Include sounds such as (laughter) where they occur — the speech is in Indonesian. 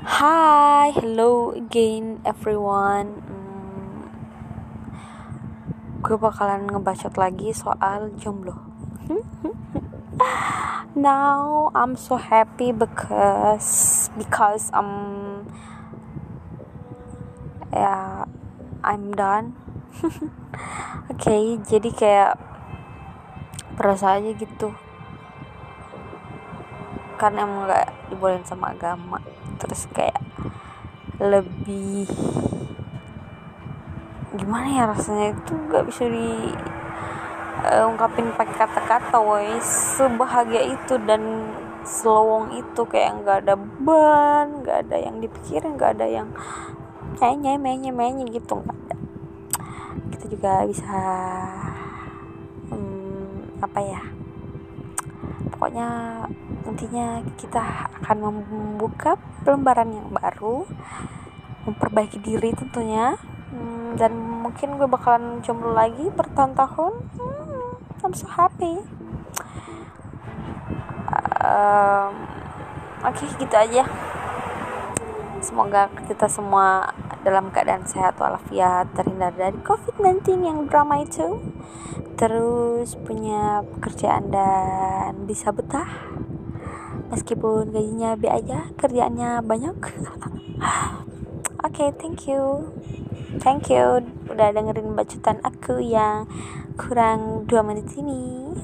Hi, hello again everyone. Hmm, gue bakalan ngebacot lagi soal jomblo. (laughs) Now I'm so happy because because um ya I'm done. Oke, (laughs) okay, jadi kayak perasa aja gitu. Karena emang gak dibolehin sama agama. Terus kayak lebih gimana ya rasanya? Itu gak bisa di uh, ungkapin pakai kata-kata woi sebahagia itu dan selowong itu kayak nggak ada beban nggak ada yang dipikirin nggak ada yang nyanyi nyanyi nyanyi gitu nggak ada. Kita juga bisa hmm, apa ya? Pokoknya intinya kita akan membuka lembaran yang baru memperbaiki diri tentunya. Hmm, dan mungkin gue bakalan jomblo lagi bertahun-tahun. Hmm, I'm so happy. Um, oke okay, gitu aja. Semoga kita semua dalam keadaan sehat walafiat terhindar dari COVID-19 yang drama itu. Terus punya pekerjaan dan bisa betah meskipun gajinya B aja kerjaannya banyak. Oke (laughs) okay, thank you. Thank you udah dengerin bacotan aku yang kurang dua menit ini